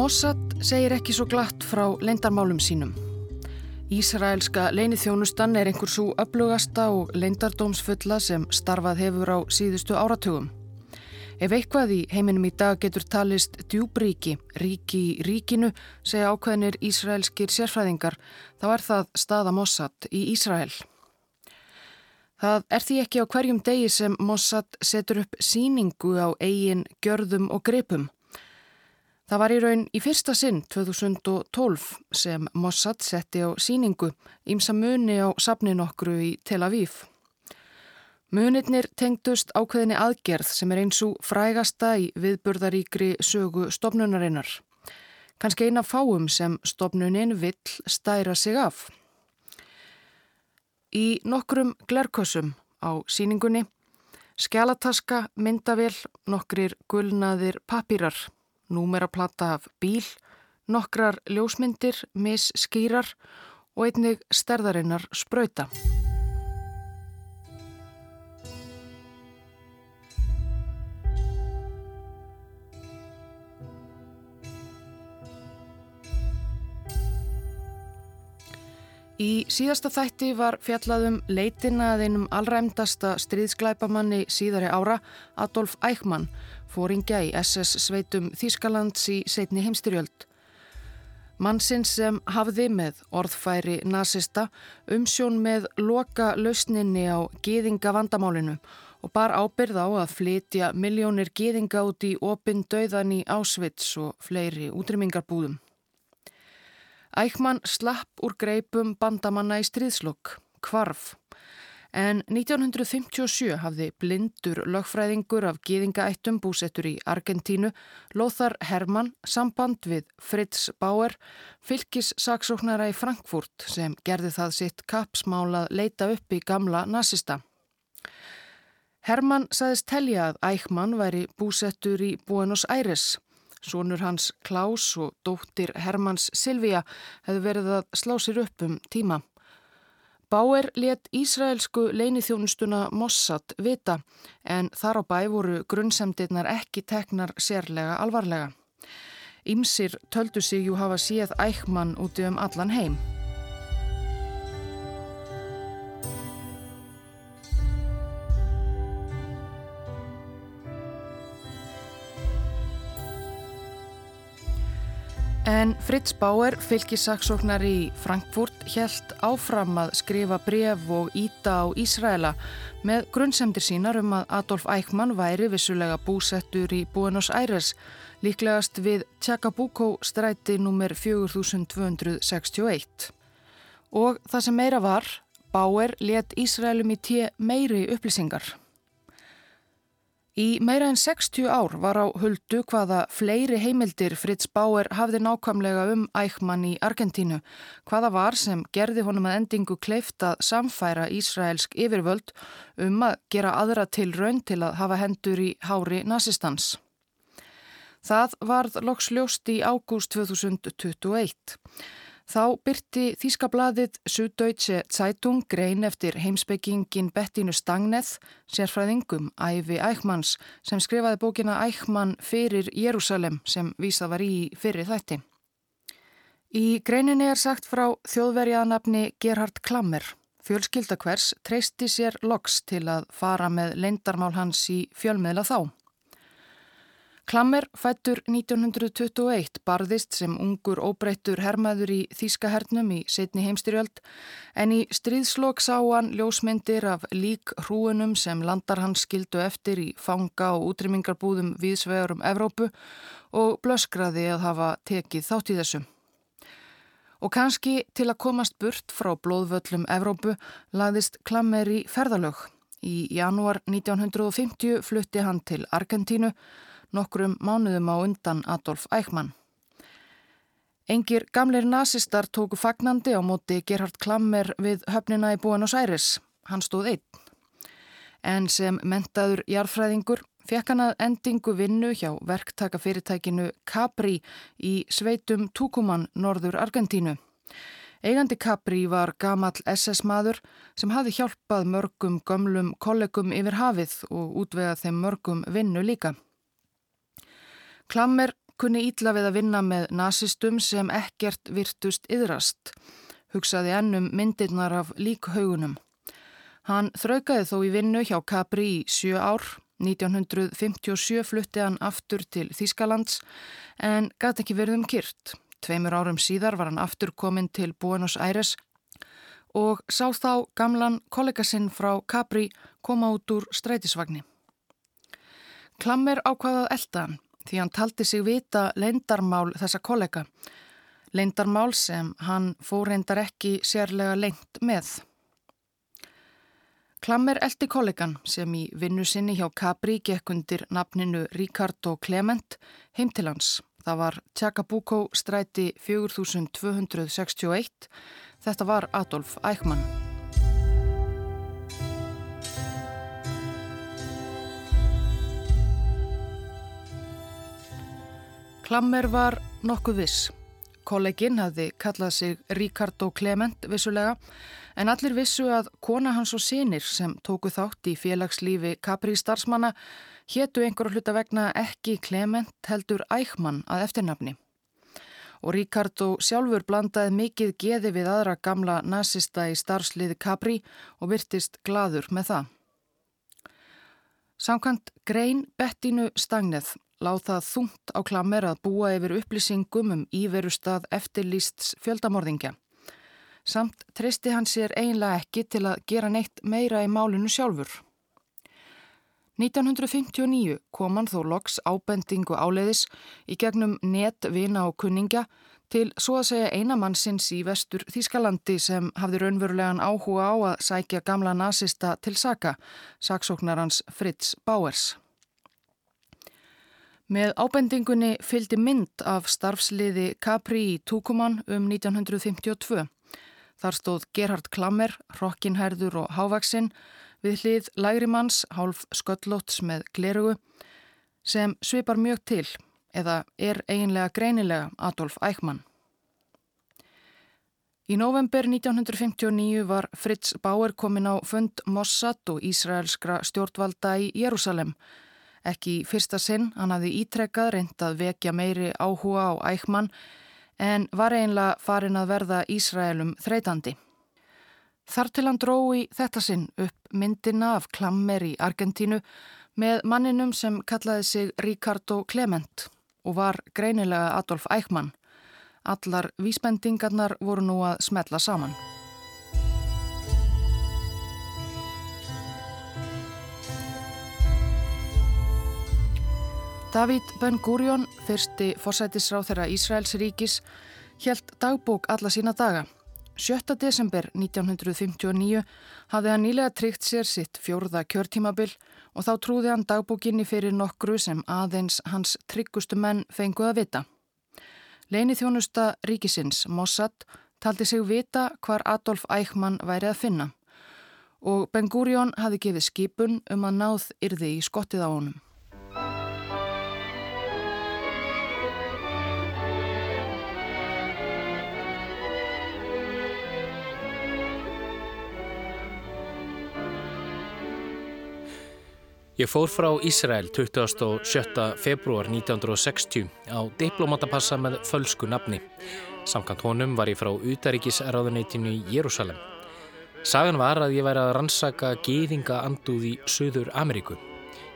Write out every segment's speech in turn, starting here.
Mossad segir ekki svo glatt frá leindarmálum sínum. Ísraelska leinithjónustan er einhver svo öflugasta og leindardómsfulla sem starfað hefur á síðustu áratugum. Ef eitthvað í heiminum í dag getur talist djúbríki, ríki í ríkinu, segja ákveðinir ísraelskir sérfræðingar, þá er það staða Mossad í Ísrael. Það er því ekki á hverjum degi sem Mossad setur upp síningu á eigin gjörðum og grepum. Það var í raun í fyrsta sinn 2012 sem Mossad setti á síningu ímsa muni á safnin okkru í Tel Aviv. Munirnir tengdust ákveðinni aðgerð sem er eins og frægasta í viðburðaríkri sögu stopnunarinnar. Kanski eina fáum sem stopnunin vill stæra sig af. Í nokkrum glerkossum á síningunni skjálataska, myndavél, nokkrir gulnaðir papírar númeraplata af bíl, nokkrar ljósmyndir, misskýrar og einnig sterðarinnar spröyta. Í síðasta þætti var fjallaðum leitina að einum allræmdasta stríðsklæpamanni síðari ára, Adolf Eichmann, fóringja í SS sveitum Þískalands í setni heimstyrjöld. Mannsinn sem hafði með orðfæri nazista umsjón með loka lausninni á geðinga vandamálinu og bar ábyrð á að flytja miljónir geðinga út í opinn döðan í Ásvits og fleiri útrymmingarbúðum. Ækman slapp úr greipum bandamanna í stríðslokk, kvarf. En 1957 hafði blindur lögfræðingur af gýðingaættum búsettur í Argentínu, Lothar Hermann, samband við Fritz Bauer, fylgis saksóknara í Frankfurt sem gerði það sitt kapsmálað leita upp í gamla nazista. Hermann saðist telja að Ækman væri búsettur í Buenos Aires. Sónur hans Klaus og dóttir Hermanns Silvíja hefðu verið að slá sér upp um tíma. Bauer let Ísraelsku leinithjónustuna Mossad vita en þar á bæ voru grunnsemdirnar ekki teknar sérlega alvarlega. Ímsir töldu sig jú hafa síð ækman úti um allan heim. En Fritz Bauer, fylgisaksóknar í Frankfurt, helt áfram að skrifa bref og íta á Ísraela með grunnsemdir sínar um að Adolf Eichmann væri vissulega búsettur í Buenos Aires, líklegast við Tjakabuko stræti nr. 4261. Og það sem meira var, Bauer let Ísraelum í tíu meiri upplýsingar. Í meira en 60 ár var á huldu hvaða fleiri heimildir Fritz Bauer hafði nákvæmlega um ækman í Argentínu, hvaða var sem gerði honum að endingu kleift að samfæra Ísraelsk yfirvöld um að gera aðra til raun til að hafa hendur í hári nazistans. Það varð loks ljóst í ágúst 2021. Þá byrti Þískablaðið Suðdeutsche Zeitung grein eftir heimsbyggingin Bettinu Stangneth, sérfræðingum Ævi Ækmanns, sem skrifaði bókina Ækmann fyrir Jérúsalem sem vísað var í fyrir þætti. Í greininni er sagt frá þjóðverjaðanabni Gerhard Klammer. Fjölskyldakvers treysti sér loks til að fara með leindarmál hans í fjölmiðla þá. Klammer fættur 1921 barðist sem ungur óbreyttur hermaður í Þískahernum í setni heimstyrjöld en í stríðslokk sá hann ljósmyndir af lík hrúunum sem landar hans skildu eftir í fanga og útrymmingarbúðum viðsvegar um Evrópu og blöskraði að hafa tekið þátt í þessu. Og kannski til að komast burt frá blóðvöllum Evrópu lagðist Klammer í ferðalög. Í janúar 1950 flutti hann til Argentínu nokkrum mánuðum á undan Adolf Eichmann. Engir gamleir nazistar tóku fagnandi á móti Gerhard Klammer við höfnina í Buenos Aires. Hann stóð einn. En sem mentaður jarfræðingur fekk hann að endingu vinnu hjá verktakafyrirtækinu Capri í sveitum Tucumán, norður Argentínu. Eigandi Capri var gamal SS-maður sem hafi hjálpað mörgum gömlum kollegum yfir hafið og útvegað þeim mörgum vinnu líka. Klammer kunni ítla við að vinna með nazistum sem ekkert virtust yðrast, hugsaði ennum myndirnar af líkhaugunum. Hann þraukaði þó í vinnu hjá Capri í sjö ár, 1957 flutti hann aftur til Þískalands en gæti ekki verið um kyrt. Tveimur árum síðar var hann aftur komin til Buenos Aires og sá þá gamlan kollega sinn frá Capri koma út úr strætisvagni. Klammer ákvaðað eldaðan því hann taldi sig vita leindarmál þessa kollega. Leindarmál sem hann fór reyndar ekki sérlega lengt með. Klammer eldi kollegan sem í vinnu sinni hjá Capri gekk undir nafninu Ricardo Clement heim til hans. Það var Tjakabuko stræti 4261. Þetta var Adolf Eichmann. Klammer var nokkuð viss. Kollegin hafði kallað sig Ricardo Clement vissulega en allir vissu að kona hans og sinir sem tóku þátt í félagslífi Capri starfsmanna héttu einhverju hluta vegna ekki Clement heldur Eichmann að eftirnafni. Og Ricardo sjálfur blandaði mikið geði við aðra gamla nazista í starfsliði Capri og virtist gladur með það. Samkvæmt grein Bettinu Stagneð láð það þungt á klammer að búa yfir upplýsingum um íverustad eftirlýsts fjöldamorðingja. Samt treysti hann sér einlega ekki til að gera neitt meira í málinu sjálfur. 1959 kom hann þó loks ábendingu áleiðis í gegnum net, vina og kunningja til svo að segja einamannsins í vestur Þískalandi sem hafði raunverulegan áhuga á að sækja gamla nazista til saka, saksóknarans Fritz Bauers. Með ábendingunni fylgdi mynd af starfsliði Capri í Tukuman um 1952. Þar stóð Gerhard Klammer, rockinherður og hávaksinn við hlið lægrimanns, hálf sköllóts með glerugu, sem svipar mjög til eða er eiginlega greinilega Adolf Eichmann. Í november 1959 var Fritz Bauer komin á fund Mossad og Ísraelskra stjórnvalda í Jérúsalem Ekki fyrsta sinn, hann hafði ítrekkað reynd að vekja meiri áhuga á ækman en var einlega farin að verða Ísraelum þreytandi. Þar til hann drói þetta sinn upp myndina af klammer í Argentínu með manninum sem kallaði sig Ricardo Clement og var greinilega Adolf Eichmann. Allar vísbendingarnar voru nú að smetla saman. David Ben-Gurion, fyrsti forsætisráð þeirra Ísraels ríkis, helt dagbók alla sína daga. 7. desember 1959 hafði hann nýlega tryggt sér sitt fjórða kjörtímabil og þá trúði hann dagbókinni fyrir nokkru sem aðeins hans tryggustu menn fenguð að vita. Leini þjónusta ríkisins, Mossad, taldi sig vita hvar Adolf Eichmann væri að finna og Ben-Gurion hafði gefið skipun um að náð yrði í skottið á honum. Ég fór frá Ísrael 27. februar 1960 á diplomatapassa með fölsku nafni. Samkant honum var ég frá Utaríkisráðuneytinu í Jérúsalem. Sagan var að ég væri að rannsaka geyðinga anduð í Suður Ameríku.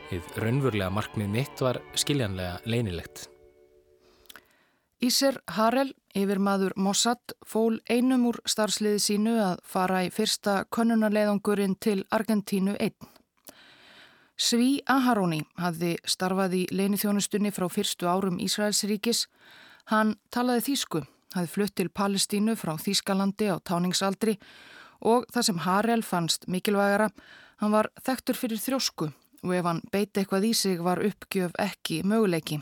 Þið raunvurlega markmið mitt var skiljanlega leinilegt. Íser Harel, yfir maður Mossad, fól einum úr starfsliði sínu að fara í fyrsta konunarleðungurinn til Argentínu 1. Sví Aharóni hafði starfað í leinithjónustunni frá fyrstu árum Ísraelsríkis. Hann talaði þýsku, hafði flutt til Palestínu frá Þýskalandi á táningsaldri og það sem Harel fannst mikilvægara, hann var þektur fyrir þjósku og ef hann beiti eitthvað í sig var uppgjöf ekki möguleiki.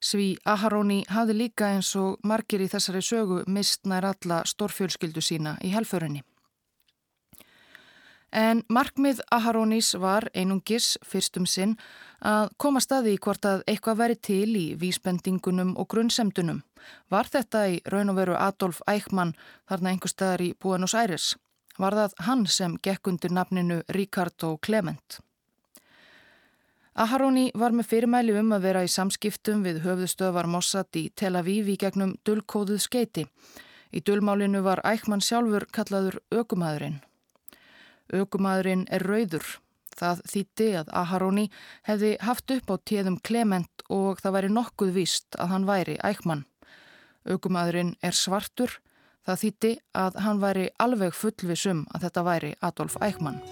Sví Aharóni hafði líka eins og margir í þessari sögu mist nær alla stórfjölskyldu sína í helförinni. En markmið Aharonís var einungis fyrstum sinn að koma staði í hvort að eitthvað veri til í vísbendingunum og grunnsemdunum. Var þetta í raun og veru Adolf Eichmann þarna einhver staðar í Buenos Aires? Var það hann sem gekk undir nafninu Ricardo Clement? Aharoni var með fyrirmæli um að vera í samskiptum við höfðustöðvar Mossad í Tel Aviv í gegnum dullkóðuð skeiti. Í dullmálinu var Ækman sjálfur kallaður Ökumæðurinn. Ökumæðurinn er rauður. Það þýtti að Aharoni hefði haft upp á tíðum Clement og það væri nokkuð víst að hann væri Ækman. Ökumæðurinn er svartur. Það þýtti að hann væri alveg fullvisum að þetta væri Adolf Ækman.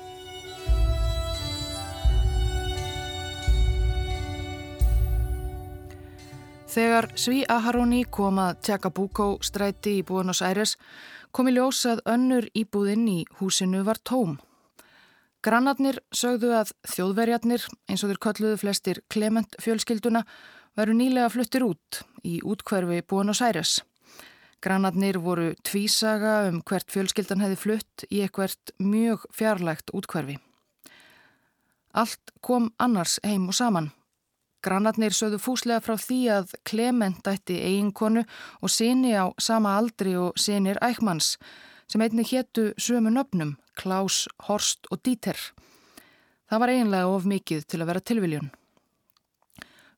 Þegar Sví Aharoni kom að Tjakabuko stræti í Buenos Aires kom í ljós að önnur íbúðinn í húsinu var tóm. Grannarnir sögðu að þjóðverjarnir, eins og þeir kölluðu flestir Clement fjölskylduna, veru nýlega fluttir út í útkverfi Buenos Aires. Grannarnir voru tvísaga um hvert fjölskyldan hefði flutt í eitthvert mjög fjarlægt útkverfi. Allt kom annars heim og saman. Grannarnir sögðu fúslega frá því að Clement ætti eiginkonu og síni á sama aldri og sínir ækmanns sem einni héttu sömu nöfnum, Klaus, Horst og Dieter. Það var eiginlega of mikið til að vera tilviljun.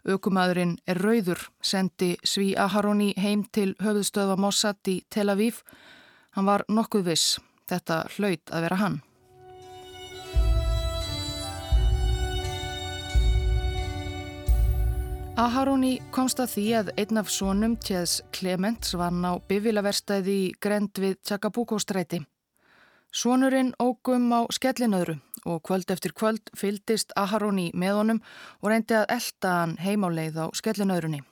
Ökumæðurinn er rauður, sendi Sví Aharoni heim til höfðstöða Mossad í Tel Aviv. Hann var nokkuð viss, þetta hlaut að vera hann. Aharoni komst að því að einn af sonum Tjæðs Clements vann á bifilaverstæði í grend við Tjakabuko-stræti. Sonurinn ógum á skellinöðru og kvöld eftir kvöld fyldist Aharoni með honum og reyndi að elda hann heimáleið á skellinöðrunni.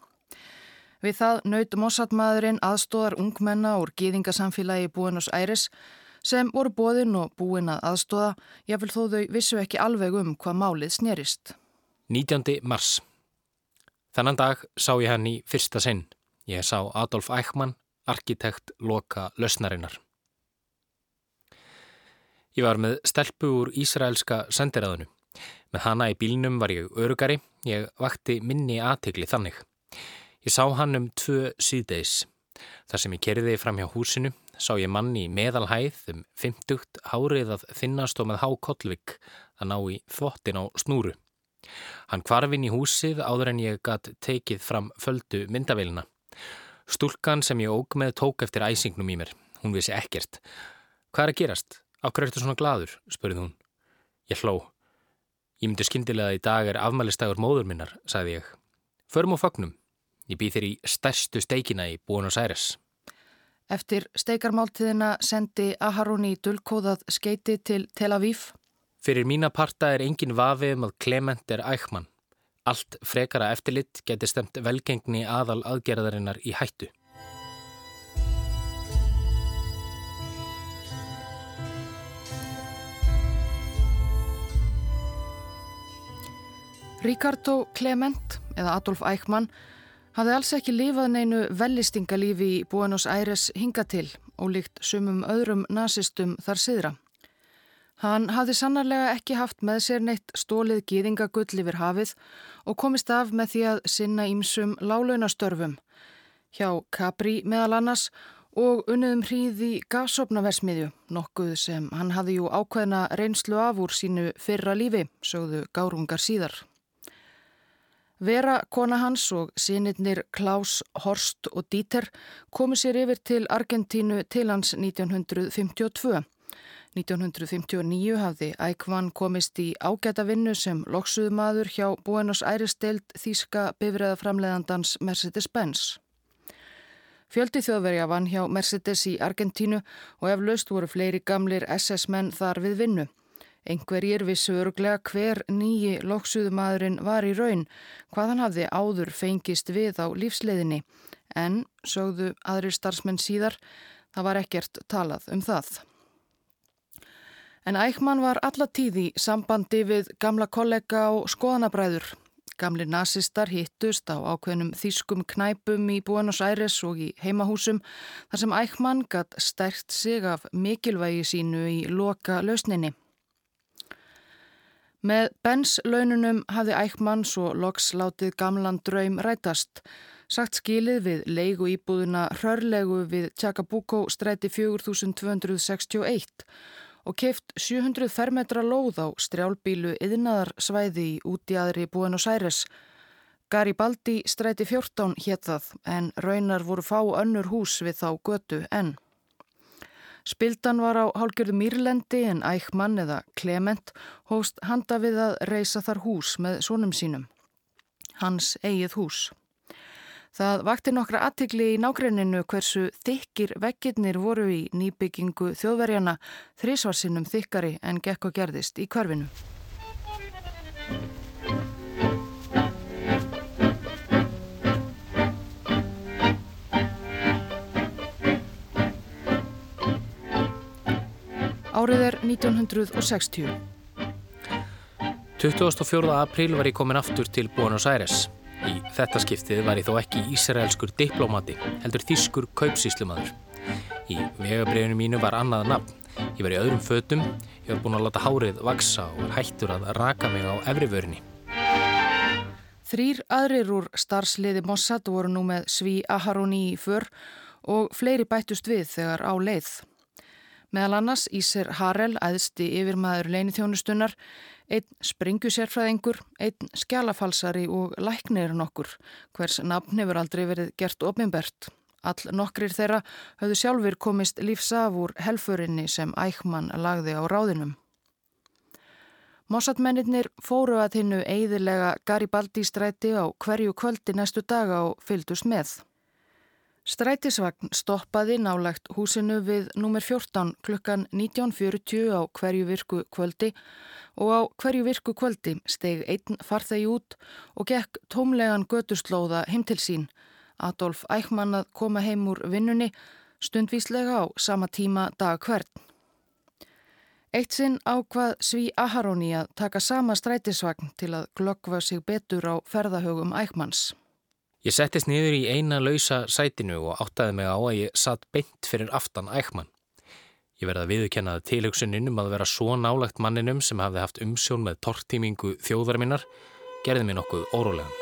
Við það naut Mossad-maðurinn aðstóðar ungmenna úr gýðingasamfélagi Buenos Aires sem voru bóðinn og búinn að aðstóða, jáfnvel þó þau vissu ekki alveg um hvað málið snerist. 19. mars Þannan dag sá ég hann í fyrsta sinn. Ég sá Adolf Eichmann, arkitekt loka lösnarinnar. Ég var með stelpu úr Ísraelska sendiræðinu. Með hana í bílnum var ég örugari, ég vakti minni aðtegli þannig. Ég sá hann um tvö síðdeis. Þar sem ég kerði fram hjá húsinu sá ég manni í meðalhæð um 50 hárið að þinnast og með há kollvik að ná í þvottin á snúru. Hann kvarfin í húsið áður en ég gatt tekið fram földu myndaveilina. Stúlkan sem ég óg með tók eftir æsingnum í mér. Hún vissi ekkert. Hvað er að gerast? Áhverju ertu svona gladur? spurði hún. Ég hló. Ég myndi skindilega að í dag er afmælistagur móður minnar, sagði ég. Förum á fagnum. Ég býð þér í stærstu steikina í Buenos Aires. Eftir steikarmáltiðina sendi Aharoni dulkóðað skeiti til Tel Aviv. Fyrir mína parta er engin vafi um að Clement er ækman. Allt frekara eftirlitt geti stemt velgengni aðal aðgerðarinnar í hættu. Ricardo Clement, eða Adolf Eichmann, hafði alls ekki lifað neinu vellistingalífi í Buenos Aires hinga til og líkt sumum öðrum nazistum þar siðra. Hann hafði sannarlega ekki haft með sér neitt stólið gýðingagull yfir hafið og komist af með því að sinna ímsum lálaunastörfum. Hjá Capri meðal annars og unniðum hríði gasopnaversmiðju, nokkuð sem hann hafði jú ákveðna reynslu af úr sínu fyrra lífi, sögðu gárungar síðar. Vera, kona hans og sinirnir Klaus, Horst og Dieter komu sér yfir til Argentínu til hans 1952. 1959 hafði Ækvann komist í ágæta vinnu sem loksuðumadur hjá Buenos Aires deild þýska bifræðaframleðandans Mercedes-Benz. Fjöldi þjóðverja vann hjá Mercedes í Argentínu og ef löst voru fleiri gamlir SS-menn þar við vinnu. Engverjir vissu öruglega hver nýji loksuðumadurinn var í raun, hvað hann hafði áður fengist við á lífsleiðinni, en, sögðu aðrir starfsmenn síðar, það var ekkert talað um það. En Ækman var allatíð í sambandi við gamla kollega og skoðanabræður. Gamli nazistar hittust á ákveðnum þýskum knæpum í Buenos Aires og í heimahúsum þar sem Ækman gatt stært sig af mikilvægi sínu í loka lausninni. Með Benz laununum hafði Ækman svo loks látið gamlan draum rætast. Sagt skilið við leigu íbúðuna hrörlegu við Tjakabuko stræti 4261 og keift 700 fermetra lóð á strjálbílu yðnaðarsvæði í úti aðri Buenos Aires. Garibaldi stræti 14 hétt það en raunar voru fá önnur hús við þá götu enn. Spildan var á hálgjörðu Mýrlendi en Ækmann eða Clement hóst handa við að reysa þar hús með sónum sínum. Hans eigið hús. Það vakti nokkra aðtikli í nákrenninu hversu þykir vekkirnir voru í nýbyggingu þjóðverjana þrísvarsinnum þykkari en gekk og gerðist í hverfinu. Árið er 1960. 24. apríl var ég komin aftur til Buenos Aires. Í þetta skiptið var ég þó ekki ísraelskur diplomati, heldur þýskur kaupsíslumadur. Í vegabrefinu mínu var annað nafn. Ég var í öðrum fötum, ég var búin að láta hárið vaksa og var hættur að raka mig á efrivörni. Þrýr aðrir úr starfsliði Mossad voru nú með Sví Aharoni í för og fleiri bættust við þegar á leið. Meðal annars Íser Harel, æðsti yfirmaður leinithjónustunnar, einn springusérfræðingur, einn skjálafalsari og læknirinn okkur, hvers nafn hefur aldrei verið gert ofinbert. All nokkrir þeirra höfðu sjálfur komist lífsaf úr helfurinni sem ækman lagði á ráðinum. Mossatmennir fóru að hinnu eiðilega Garibaldi stræti á hverju kvöldi næstu daga og fyldust með. Strætisvagn stoppaði nálagt húsinu við nummer 14 klukkan 19.40 á hverju virku kvöldi og á hverju virku kvöldi steg einn farþegi út og gekk tómlegan götuslóða heim til sín. Adolf Eichmann að koma heim úr vinnunni stundvíslega á sama tíma dag hvern. Eitt sinn ákvað Sví Aharóni að taka sama strætisvagn til að glöggva sig betur á ferðahögum Eichmanns. Ég settist niður í eina lausa sætinu og áttaði mig á að ég satt beint fyrir aftan ækman. Ég verði að viðkennaði tilhugsuninn um að vera svo nálagt manninum sem hafði haft umsjón með tortímingu þjóðar minnar, gerði mér nokkuð órólegan.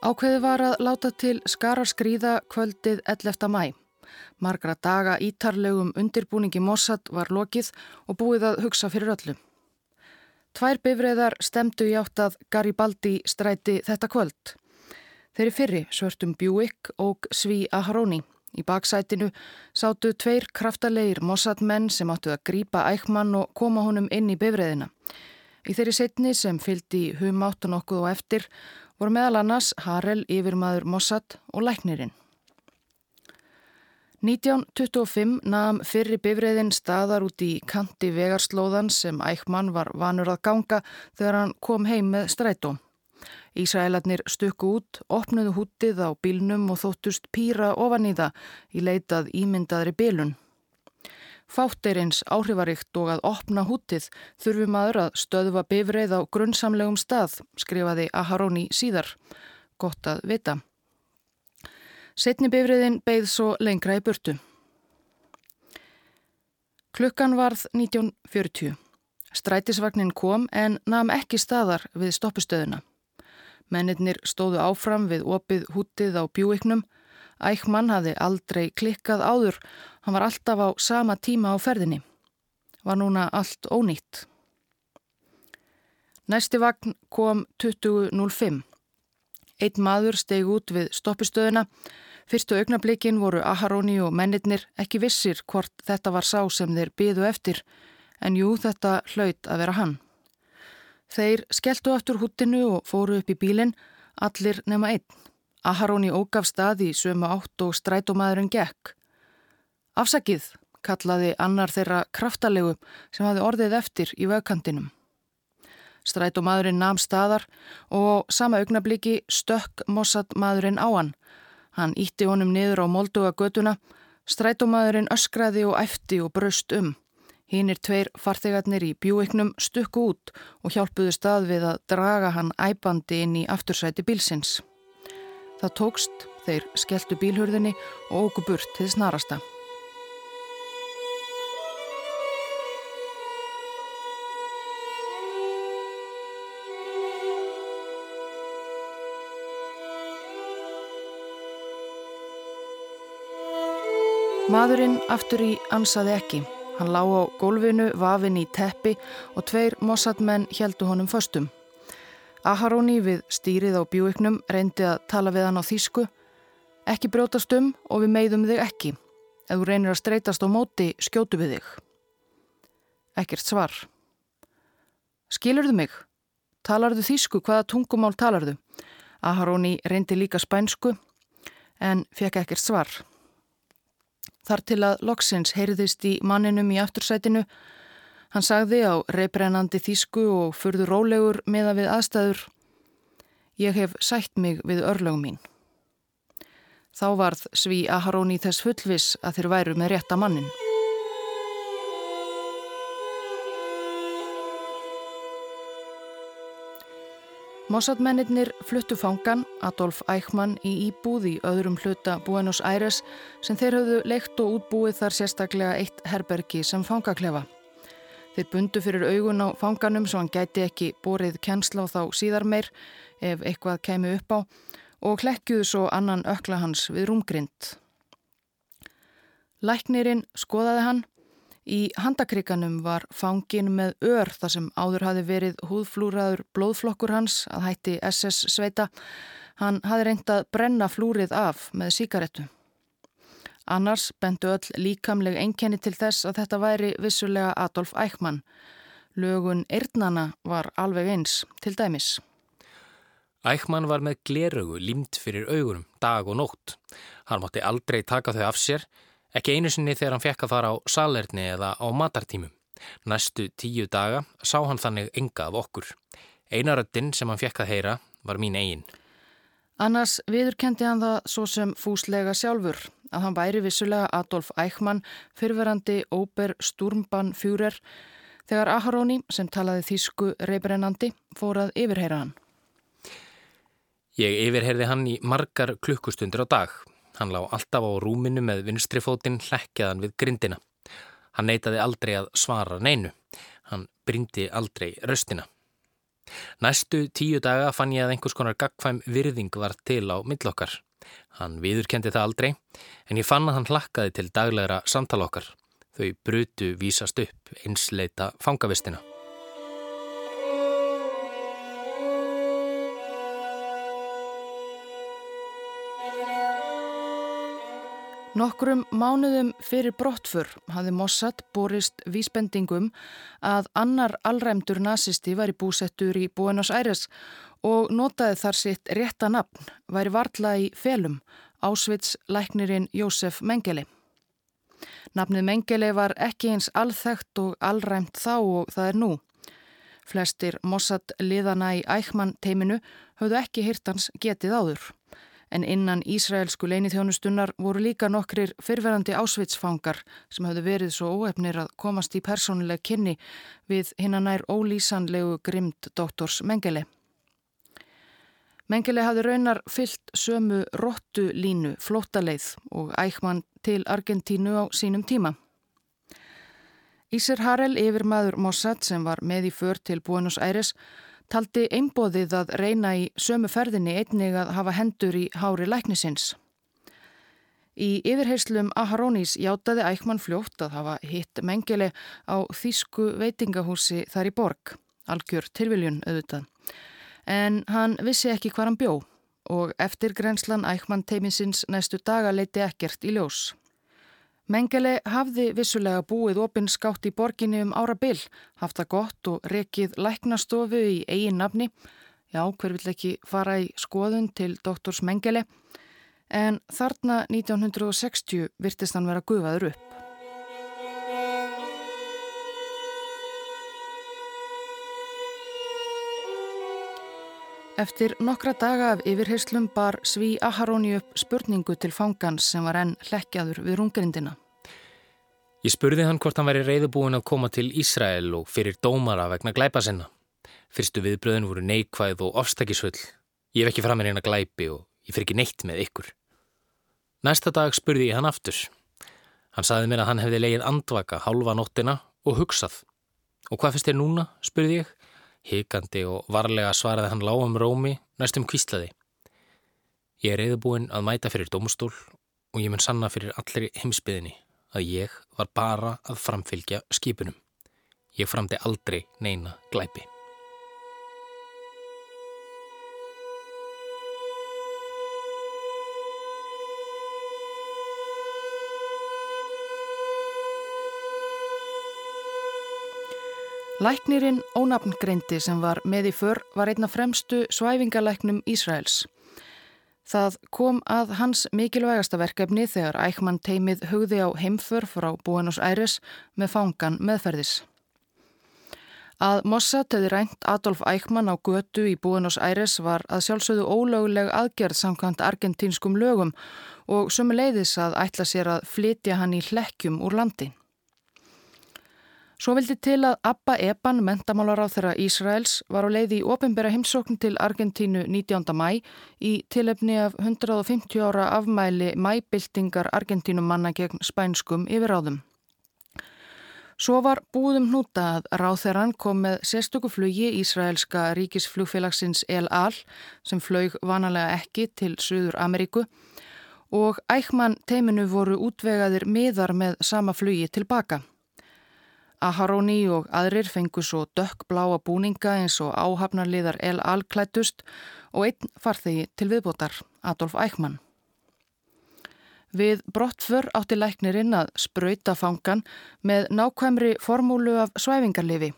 Ákveði var að láta til skara skrýða kvöldið 11. mæ. Margra daga ítarlegum undirbúningi Mossad var lokið og búið að hugsa fyrir öllu. Tvær bifræðar stemdu í átt að Garibaldi stræti þetta kvöld. Þeirri fyrri svörtum Buick og Sví Aharóni. Í baksætinu sátu tveir kraftalegir Mossad menn sem áttu að grípa ækmann og koma honum inn í bifræðina. Í þeirri setni sem fyldi humáttun okkuð og eftir voru meðal annars Harel yfirmaður Mossad og læknirinn. 1925 naðum fyrri bifræðin staðar út í kanti vegarslóðan sem Ækman var vanur að ganga þegar hann kom heim með strætó. Ísraelarnir stukku út, opnuðu hútið á bílnum og þóttust pýra ofan í það í leitað ímyndaðri bílun. Fátteirins áhrifaríkt og að opna hútið þurfi maður að stöðva bifræð á grunnsamlegum stað, skrifaði Aharóni síðar. Gott að vita. Setni bifriðin beigð svo lengra í burtu. Klukkan varð 1940. Strætisvagnin kom en nam ekki staðar við stoppustöðuna. Mennirnir stóðu áfram við opið hútið á bjúiknum. Ækmann hafði aldrei klikkað áður. Hann var alltaf á sama tíma á ferðinni. Var núna allt ónýtt. Næsti vagn kom 20.05. Eitt maður steg út við stoppustöðuna Fyrstu augnablikin voru Aharóni og mennirnir ekki vissir hvort þetta var sá sem þeir byðu eftir, en jú þetta hlaut að vera hann. Þeir skelltu aftur húttinu og fóru upp í bílinn, allir nema einn. Aharóni ógaf staði sömu átt og strætómaðurinn gekk. Afsakið, kallaði annar þeirra kraftalegu sem hafi orðið eftir í vögkantinum. Strætómaðurinn nam staðar og sama augnabliki stökk mossat maðurinn á hann Hann ítti honum niður á molduga göduna, strætómaðurinn öskraði og æfti og braust um. Hínir tveir farþegarnir í bjúiknum stukku út og hjálpuðu stað við að draga hann æbandi inn í aftursæti bílsins. Það tókst, þeir skelltu bílhurðinni og ógu burt til snarasta. Maðurinn aftur í ansaði ekki. Hann lá á gólfinu, vafin í teppi og tveir mossadmenn heldu honum föstum. Aharóni við stýrið á bjúiknum reyndi að tala við hann á þýsku. Ekki brjótast um og við meiðum þig ekki. Ef þú reynir að streytast á móti, skjótu við þig. Ekkert svar. Skilurðu mig? Talarðu þýsku? Hvaða tungumál talarðu? Aharóni reyndi líka spænsku en fekk ekkert svar. Þar til að loksins heyrðist í manninum í aftursætinu. Hann sagði á reybrennandi þýsku og furðu rólegur meða við aðstæður. Ég hef sætt mig við örlögum mín. Þá varð sví Aharóni þess fullvis að þeir væru með rétta mannin. Mossadmennir fluttu fangan Adolf Eichmann í íbúð í öðrum hluta Buenos Aires sem þeir höfðu leikt og útbúið þar sérstaklega eitt herbergi sem fangaklefa. Þeir bundu fyrir augun á fanganum svo hann gæti ekki borið kennsla á þá síðar meir ef eitthvað kemi upp á og klekkjuðu svo annan ökla hans við rúmgrind. Læknirinn skoðaði hann Í handakrikanum var fangin með ör þar sem áður hafi verið húðflúraður blóðflokkur hans að hætti SS sveita. Hann hafi reyndað brenna flúrið af með síkaretu. Annars bentu öll líkamleg einkenni til þess að þetta væri vissulega Adolf Eichmann. Lögun Erdnana var alveg eins til dæmis. Eichmann var með glerögu límt fyrir augurum dag og nótt. Hann mátti aldrei taka þau af sér Ekki einu sinni þegar hann fekk að fara á salerni eða á matartímum. Næstu tíu daga sá hann þannig enga af okkur. Einaröttin sem hann fekk að heyra var mín eigin. Annars viðurkendi hann það svo sem fúslega sjálfur að hann væri vissulega Adolf Eichmann, fyrverandi Óber Sturmbann Führer, þegar Aharóni, sem talaði þýsku reybrennandi, fór að yfirheyra hann. Ég yfirheyrði hann í margar klukkustundir á dag. Hann lá alltaf á rúminu með vinstrifótinn hlekkjaðan við grindina. Hann neytaði aldrei að svara neinu. Hann brindi aldrei röstina. Næstu tíu daga fann ég að einhvers konar gagfæm virðing var til á millokkar. Hann viðurkendi það aldrei, en ég fann að hann hlakkaði til daglegra samtalokkar. Þau brutu vísast upp einsleita fangavistina. Nokkrum mánuðum fyrir brottfur hafði Mossad borist vísbendingum að annar allræmdur nazisti væri búsettur í Buenos Aires og notaði þar sitt rétta nafn, væri varla í felum, ásvits læknirinn Jósef Mengele. Nafnið Mengele var ekki eins alþægt og allræmt þá og það er nú. Flestir Mossad liðana í ækman teiminu höfðu ekki hirtans getið áður en innan Ísraelsku leinithjónustunnar voru líka nokkrir fyrverandi ásvitsfangar sem hafðu verið svo óefnir að komast í persónuleg kynni við hinnanær ólýsanlegu grimd doktors Mengele. Mengele hafði raunar fyllt sömu róttu línu flótaleið og ækman til Argentínu á sínum tíma. Ísir Harel, yfirmaður Mossad sem var með í för til Buenos Aires, taldi einbóðið að reyna í sömu ferðinni einnig að hafa hendur í hári læknisins. Í yfirheyslum Aharónís játaði Ækman fljótt að hafa hitt mengili á Þísku veitingahúsi þar í borg, algjör tilviljun auðvitað. En hann vissi ekki hvað hann bjó og eftir grenslan Ækman teimisins næstu daga leiti ekkert í ljós. Mengele hafði vissulega búið opinskátt í borginni um ára byll, haft það gott og rekið læknastofu í eigin nafni. Já, hver vill ekki fara í skoðun til doktors Mengele, en þarna 1960 virtist hann vera gufaður upp. Eftir nokkra daga af yfirheyslum bar Sví Aharóni upp spurningu til fangans sem var enn hlekkjaður við rungrindina. Ég spurði hann hvort hann væri reyðubúin að koma til Ísrael og fyrir dómara vegna glæpa sinna. Fyrstu viðbröðin voru neikvæð og ofstakisvöld. Ég hef ekki fram með reyna glæpi og ég fyrir ekki neitt með ykkur. Næsta dag spurði ég hann aftur. Hann saði mér að hann hefði leið andvaka hálfa nóttina og hugsað. Og hvað finnst þér núna, spurði ég. Hikandi og varlega svaraði hann lágum rómi næstum kvíslaði. Ég er reyðubúinn að mæta fyrir domstól og ég mun sanna fyrir allir heimsbyðinni að ég var bara að framfylgja skipunum. Ég framdi aldrei neina glæpi. Læknirinn ónafngreindi sem var með í för var einna fremstu svæfingalæknum Ísraels. Það kom að hans mikilvægasta verkefni þegar Ækman teimið hugði á heimför frá Buenos Aires með fangan meðferðis. Að Mossad hefði rænt Adolf Ækman á götu í Buenos Aires var að sjálfsögðu ólöguleg aðgerð samkvæmt argentínskum lögum og sömu leiðis að ætla sér að flytja hann í hlekkjum úr landi. Svo vildi til að Abba Eban, mentamálar á þeirra Ísraels, var á leiði í ofinbæra heimsókn til Argentínu 19. mæ í tilefni af 150 ára afmæli mæbildingar Argentínum manna gegn spænskum yfiráðum. Svo var búðum hnúta að ráþeran kom með sérstöku flugi Ísraelska ríkisflugfélagsins El Al sem flög vanalega ekki til Suður Ameríku og ækman teiminu voru útvegaðir miðar með sama flugi tilbaka. Aharóni og aðrir fengu svo dökkbláa búninga eins og áhafnarliðar El Al-klættust og einn farþegi til viðbótar, Adolf Eichmann. Við brottför átti læknirinn að spröyta fangan með nákvæmri formúlu af svæfingarlifi.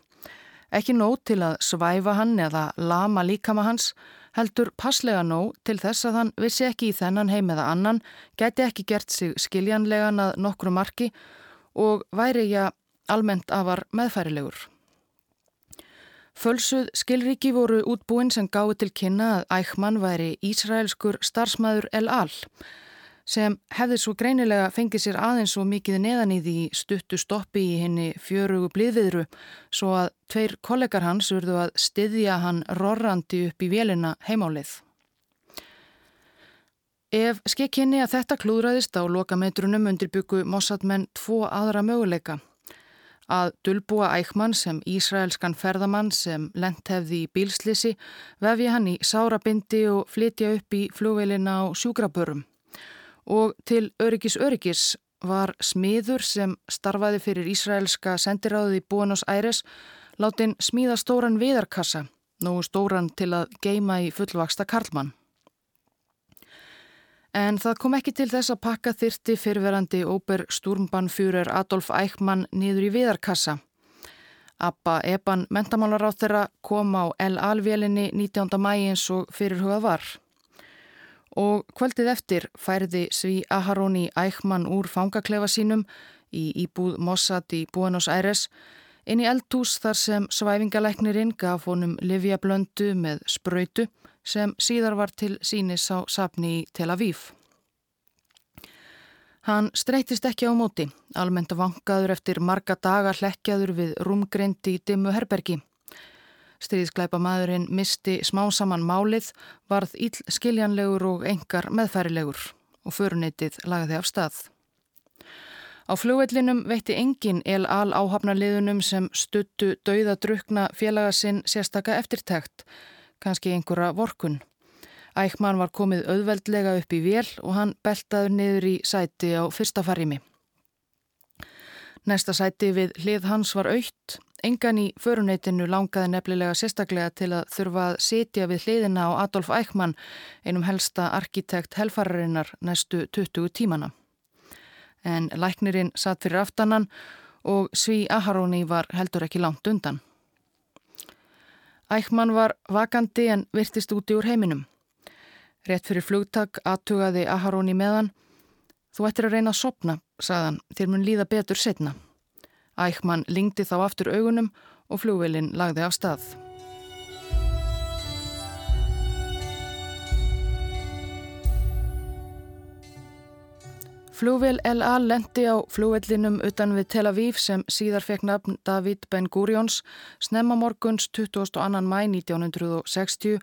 Ekki nóg til að svæfa hann eða lama líkama hans, heldur passlega nóg til þess að hann vissi ekki í þennan heim eða annan, gæti ekki gert sig skiljanlegan að nokkru marki og væri ég almennt afar meðfærilegur. Fölsuð skilriki voru útbúin sem gáði til kynna að Ækman væri Ísraelskur starfsmæður El Al sem hefði svo greinilega fengið sér aðeins svo mikið neðan í því stuttu stoppi í henni fjörugu blíðviðru svo að tveir kollegar hans urðu að styðja hann rorrandi upp í vélina heimálið. Ef skekkinni að þetta klúðræðist á lokametrunum undirbyggu Mossad menn tvo aðra möguleika að dulbúa ækmann sem Ísraelskan ferðamann sem lent hefði í bílslisi vefi hann í sárabindi og flytja upp í flugveilina á sjúkrabörum. Og til öryggis öryggis var smiður sem starfaði fyrir Ísraelska sendiráði í Buenos Aires látin smíða stóran viðarkassa, nógu stóran til að geima í fullvaksta Karlmann. En það kom ekki til þess að pakka þyrti fyrverandi óper stúrmbanfjúrer Adolf Eichmann niður í viðarkassa. Abba Eban mentamálar á þeirra kom á L-alvélinni 19. mægi eins og fyrirhugað var. Og kvöldið eftir færði Sví Aharóni Eichmann úr fangaklefa sínum í íbúð Mossad í Buenos Aires inn í eldhús þar sem svæfingalæknirinn gaf honum Livia Blöndu með spröytu sem síðar var til sínis á sapni í Tel Aviv. Hann streytist ekki á móti, almennt vangaður eftir marga daga hlekkjaður við rúmgreindi í dimmu herbergi. Stríðskleipa maðurinn misti smá saman málið, varð íll skiljanlegur og engar meðfærilegur og föruneytið lagði af stað. Á flugvellinum veitti engin el-al áhafnarliðunum sem stuttu dauðadrukna félaga sinn sérstaka eftirtækt, kannski einhverja vorkun. Ækman var komið auðveldlega upp í vél og hann beltaður niður í sæti á fyrsta farimi. Næsta sæti við hlið hans var aukt. Engan í föruneytinu langaði nefnilega sérstaklega til að þurfa að sitja við hliðina á Adolf Eichmann, einum helsta arkitekt helfararinnar næstu 20 tímana. En læknirinn satt fyrir aftanan og Sví Aharóni var heldur ekki langt undan. Ækman var vakandi en virtist úti úr heiminum. Rétt fyrir flugtak aðtugaði Aharóni meðan. Þú ættir að reyna að sopna, sagðan, þér mun líða betur setna. Ækman lingdi þá aftur augunum og flugvelin lagði af stað. Flugvél LA lendi á flugvellinum utan við Tel Aviv sem síðar fekk nafn David Ben Gurions snemma morguns 22. mæ 1960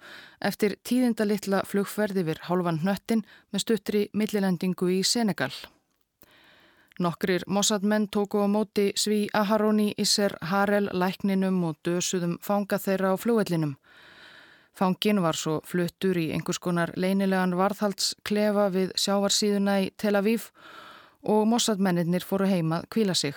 eftir tíðinda litla flugferði við hálfan hnöttin með stuttri millilendingu í Senegal. Nokkrir Mossad-menn tóku á móti Sví Aharoni Isser Harel lækninum og dösuðum fanga þeirra á flugvellinum. Fangin var svo fluttur í einhvers konar leinilegan varðhaldsklefa við sjávarsíðuna í Tel Aviv og Mossadmennir fóru heimað kvíla sig.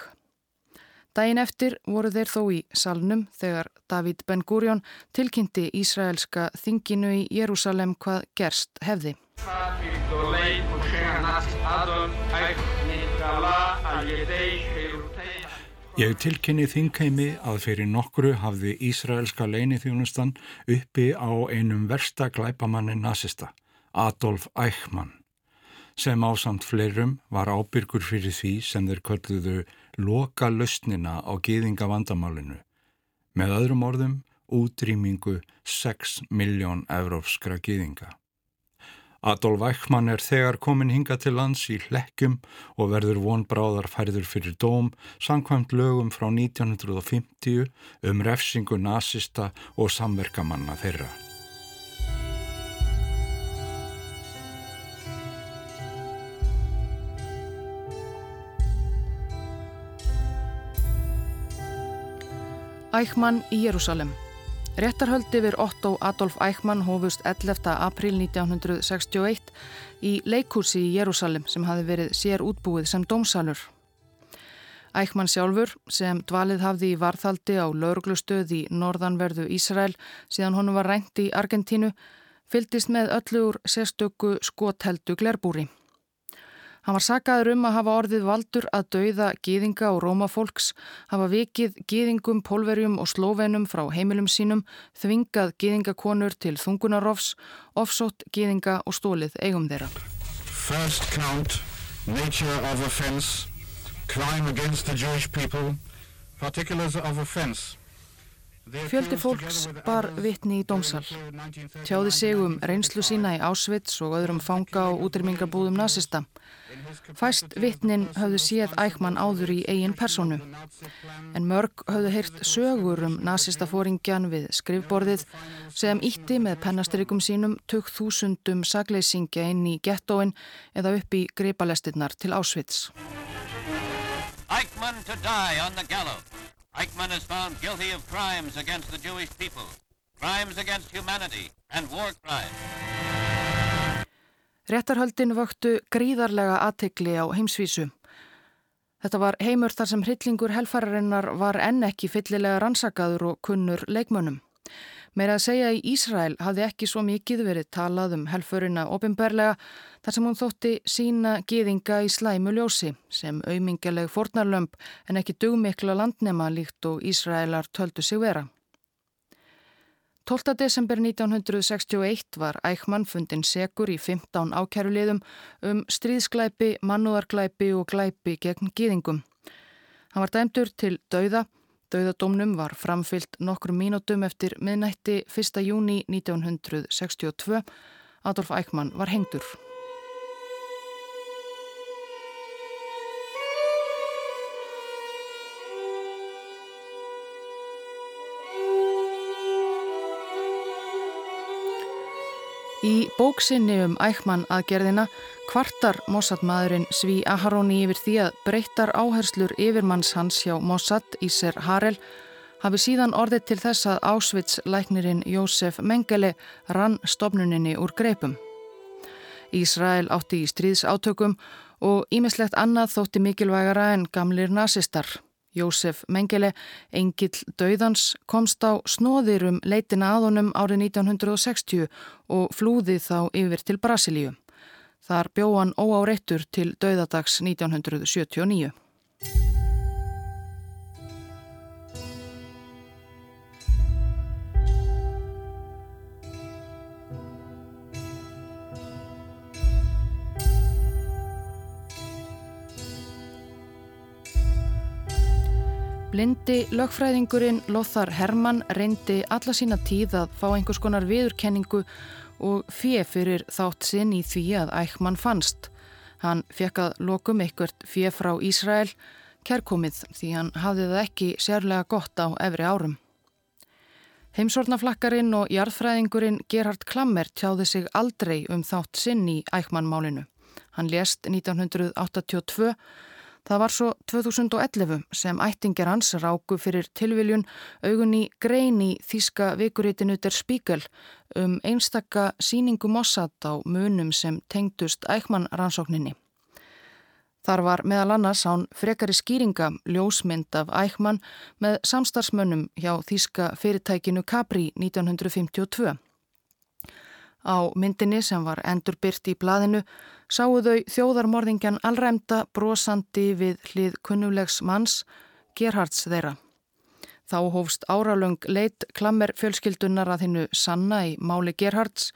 Dæin eftir voru þeir þó í salnum þegar David Ben-Gurion tilkynnti Ísraelska þinginu í Jérúsalem hvað gerst hefði. Ég tilkynni þingheimi að fyrir nokkru hafði Ísraelska leinithjónustan uppi á einum versta glæpamanni nazista, Adolf Eichmann, sem ásamt fleirum var ábyrgur fyrir því sem þeir kölluðu loka lausnina á gýðinga vandamálinu, með öðrum orðum útrýmingu 6 miljón evrópskra gýðinga. Adolf Eichmann er þegar komin hinga til lands í hlekkjum og verður vonbráðar færður fyrir dóm samkvæmt lögum frá 1950 um refsingu nazista og samverkamanna þeirra. Eichmann í Jérúsalem Réttarhöld yfir Otto Adolf Eichmann hófust 11. april 1961 í leikúsi í Jérúsalim sem hafi verið sér útbúið sem dómsalur. Eichmann sjálfur sem dvalið hafði í varðhaldi á lauruglustöð í norðanverðu Ísrael síðan honum var rænt í Argentínu fyldist með öllur sérstöku skotheldu glerbúri. Hann var sagaður um að hafa orðið valdur að dauða gýðinga og rómafólks, hafa vikið gýðingum, pólverjum og slóvenum frá heimilum sínum, þvingað gýðingakonur til þungunarofs, ofsótt gýðinga og stólið eigum þeirra. First count, nature of offense, crime against the Jewish people, particulars of offense. Fjöldi fólks bar vitni í dómsal. Tjáði sig um reynslu sína í Ásvits og öðrum fanga og útrýmingarbúðum nazista. Fæst vitnin höfðu séð ækman áður í eigin personu. En mörg höfðu heyrt sögur um nazista fóringjan við skrifborðið sem ítti með pennastrygum sínum tök þúsundum sagleysingja inn í gettóin eða upp í greipalestinnar til Ásvits. Eichmann to die on the gallows. Eichmann is found guilty of crimes against the Jewish people, crimes against humanity and war crimes. Réttarhöldin vöktu gríðarlega aðtegli á heimsvísu. Þetta var heimur þar sem hryllingur helfararinnar var enn ekki fyllilega rannsakaður og kunnur leikmönnum. Meira að segja í Ísrael hafði ekki svo mikið verið talað um helfurina ofinberlega þar sem hún þótti sína gýðinga í slæmu ljósi sem auðmingaleg fornarlömp en ekki dugmikla landnema líkt og Ísraelar töldu sig vera. 12. desember 1961 var Eichmann fundin segur í 15 ákæruliðum um stríðsklæpi, mannúðarklæpi og glæpi gegn gýðingum. Hann var dæmdur til dauða Dauðadómnum var framfyllt nokkru mínútum eftir miðnætti 1. júni 1962. Adolf Eichmann var hengdur. Í bóksinni um ækman aðgerðina kvartar Mossad-maðurinn Sví Aharóni yfir því að breyttar áherslur yfirmanns hans hjá Mossad, Íser Harel, hafi síðan orðið til þess að Ásvits-læknirinn Jósef Mengele rann stopnuninni úr greipum. Ísrael átti í stríðsátökum og ímislegt annað þótti mikilvægara en gamlir nazistar. Jósef Mengele, engill Dauðans, komst á snóðir um leitina aðunum árið 1960 og flúði þá yfir til Brasilíu. Þar bjóðan óáreittur til Dauðadags 1979. Blindi lögfræðingurinn Lothar Hermann reyndi alla sína tíð að fá einhvers konar viðurkenningu og fjö fyrir þátt sinn í því að ækman fannst. Hann fekk að lokum einhvert fjö frá Ísrael, kærkomið því hann hafði það ekki sérlega gott á efri árum. Heimsornaflakkarinn og jarðfræðingurinn Gerhard Klammer tjáði sig aldrei um þátt sinn í ækmannmálinu. Hann lést 1982 Það var svo 2011 sem ættingjar hans ráku fyrir tilviljun augun í grein í þíska vikuritinu Der Spiegel um einstakka síningu Mossad á munum sem tengdust ækman rannsókninni. Þar var meðal annars án frekari skýringa ljósmynd af ækman með samstarfsmönnum hjá þíska fyrirtækinu Capri 1952. Á myndinni sem var endurbyrt í blaðinu sáu þau þjóðarmorðingjan allræmda brosandi við hlið kunnulegs manns, Gerhards þeirra. Þá hófst áralöng leitt klammer fjölskyldunar að hinnu sanna í máli Gerhards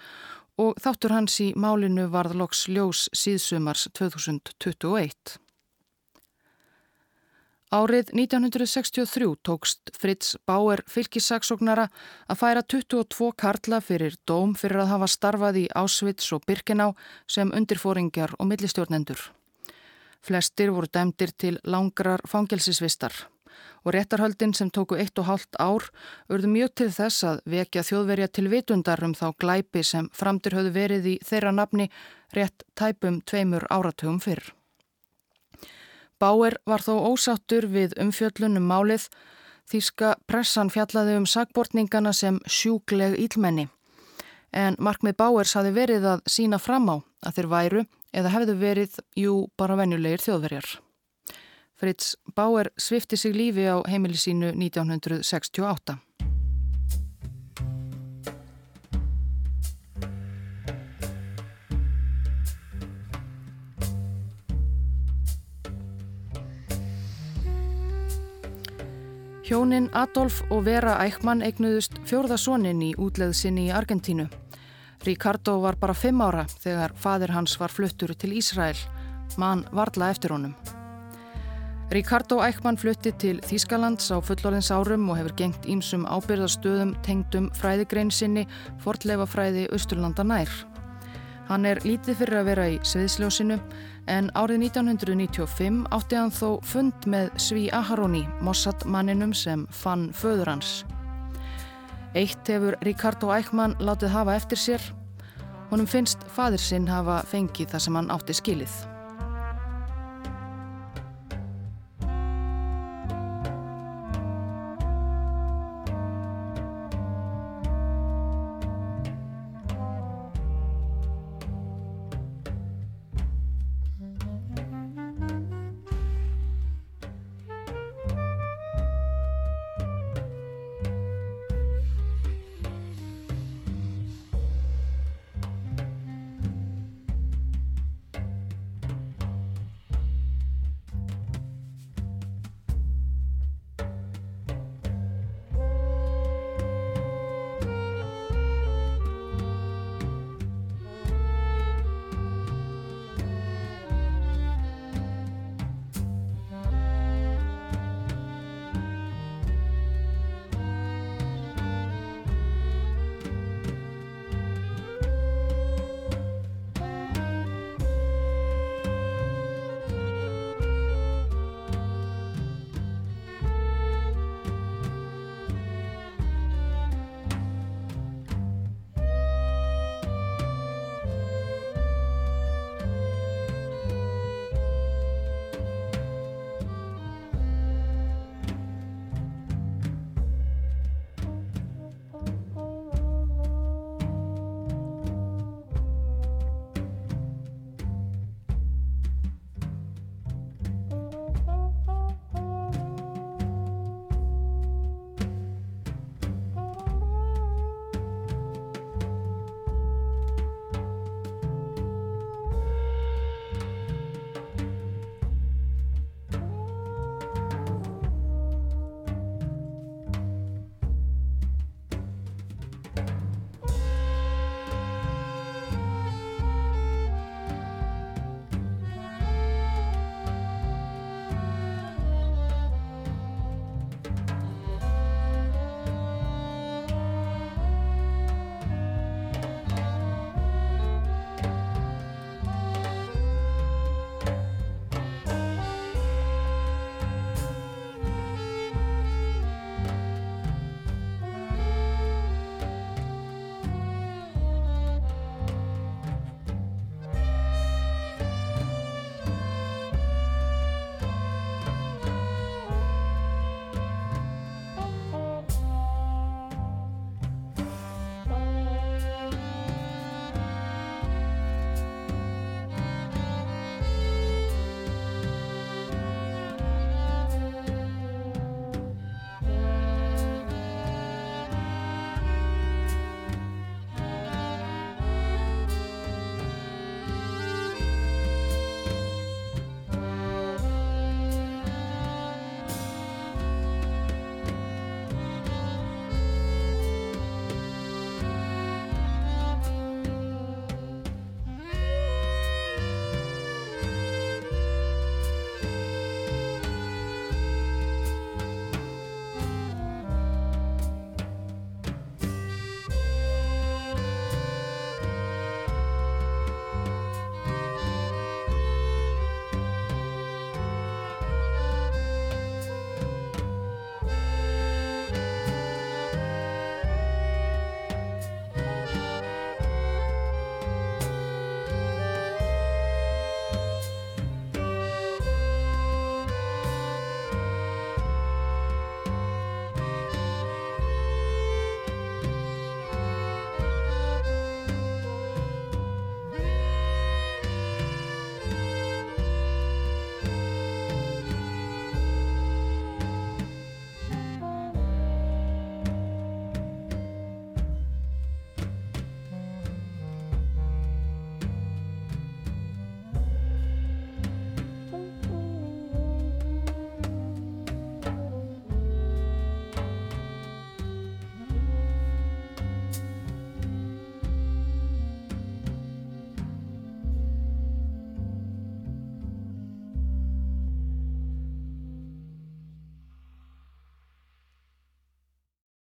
og þáttur hans í málinu varð loks ljós síðsumars 2021. Árið 1963 tókst Fritz Bauer fylgisaksóknara að færa 22 karla fyrir dóm fyrir að hafa starfað í Ásvits og Birkená sem undirfóringjar og millistjórnendur. Flestir voru dæmdir til langrar fangelsisvistar og réttarhöldin sem tóku eitt og hálft ár urðu mjög til þess að vekja þjóðverja til vitundar um þá glæpi sem framtir höfðu verið í þeirra nafni rétt tæpum tveimur áratugum fyrr. Bauer var þó ósáttur við umfjöllunum málið þýska pressan fjallaði um sagbortningana sem sjúkleg ílmenni. En markmið Bauers hafi verið að sína fram á að þeir væru eða hefðu verið, jú, bara venjulegir þjóðverjar. Fritz Bauer svifti sig lífi á heimilisínu 1968. Hjónin Adolf og Vera Eichmann eignuðust fjórðasónin í útleðsinni í Argentínu. Ricardo var bara fimm ára þegar fadir hans var fluttur til Ísrael. Mann varla eftir honum. Ricardo Eichmann flutti til Þýskalands á fullorðins árum og hefur gengt ímsum ábyrðarstöðum tengdum fræðigrein sinni fortleifafræði Östurlanda nær. Hann er lítið fyrir að vera í sviðsljósinu en árið 1995 átti hann þó fund með Sví Aharoni, Mossad manninum sem fann föður hans. Eitt hefur Ricardo Eichmann látið hafa eftir sér. Honum finnst fadir sinn hafa fengið það sem hann átti skilið.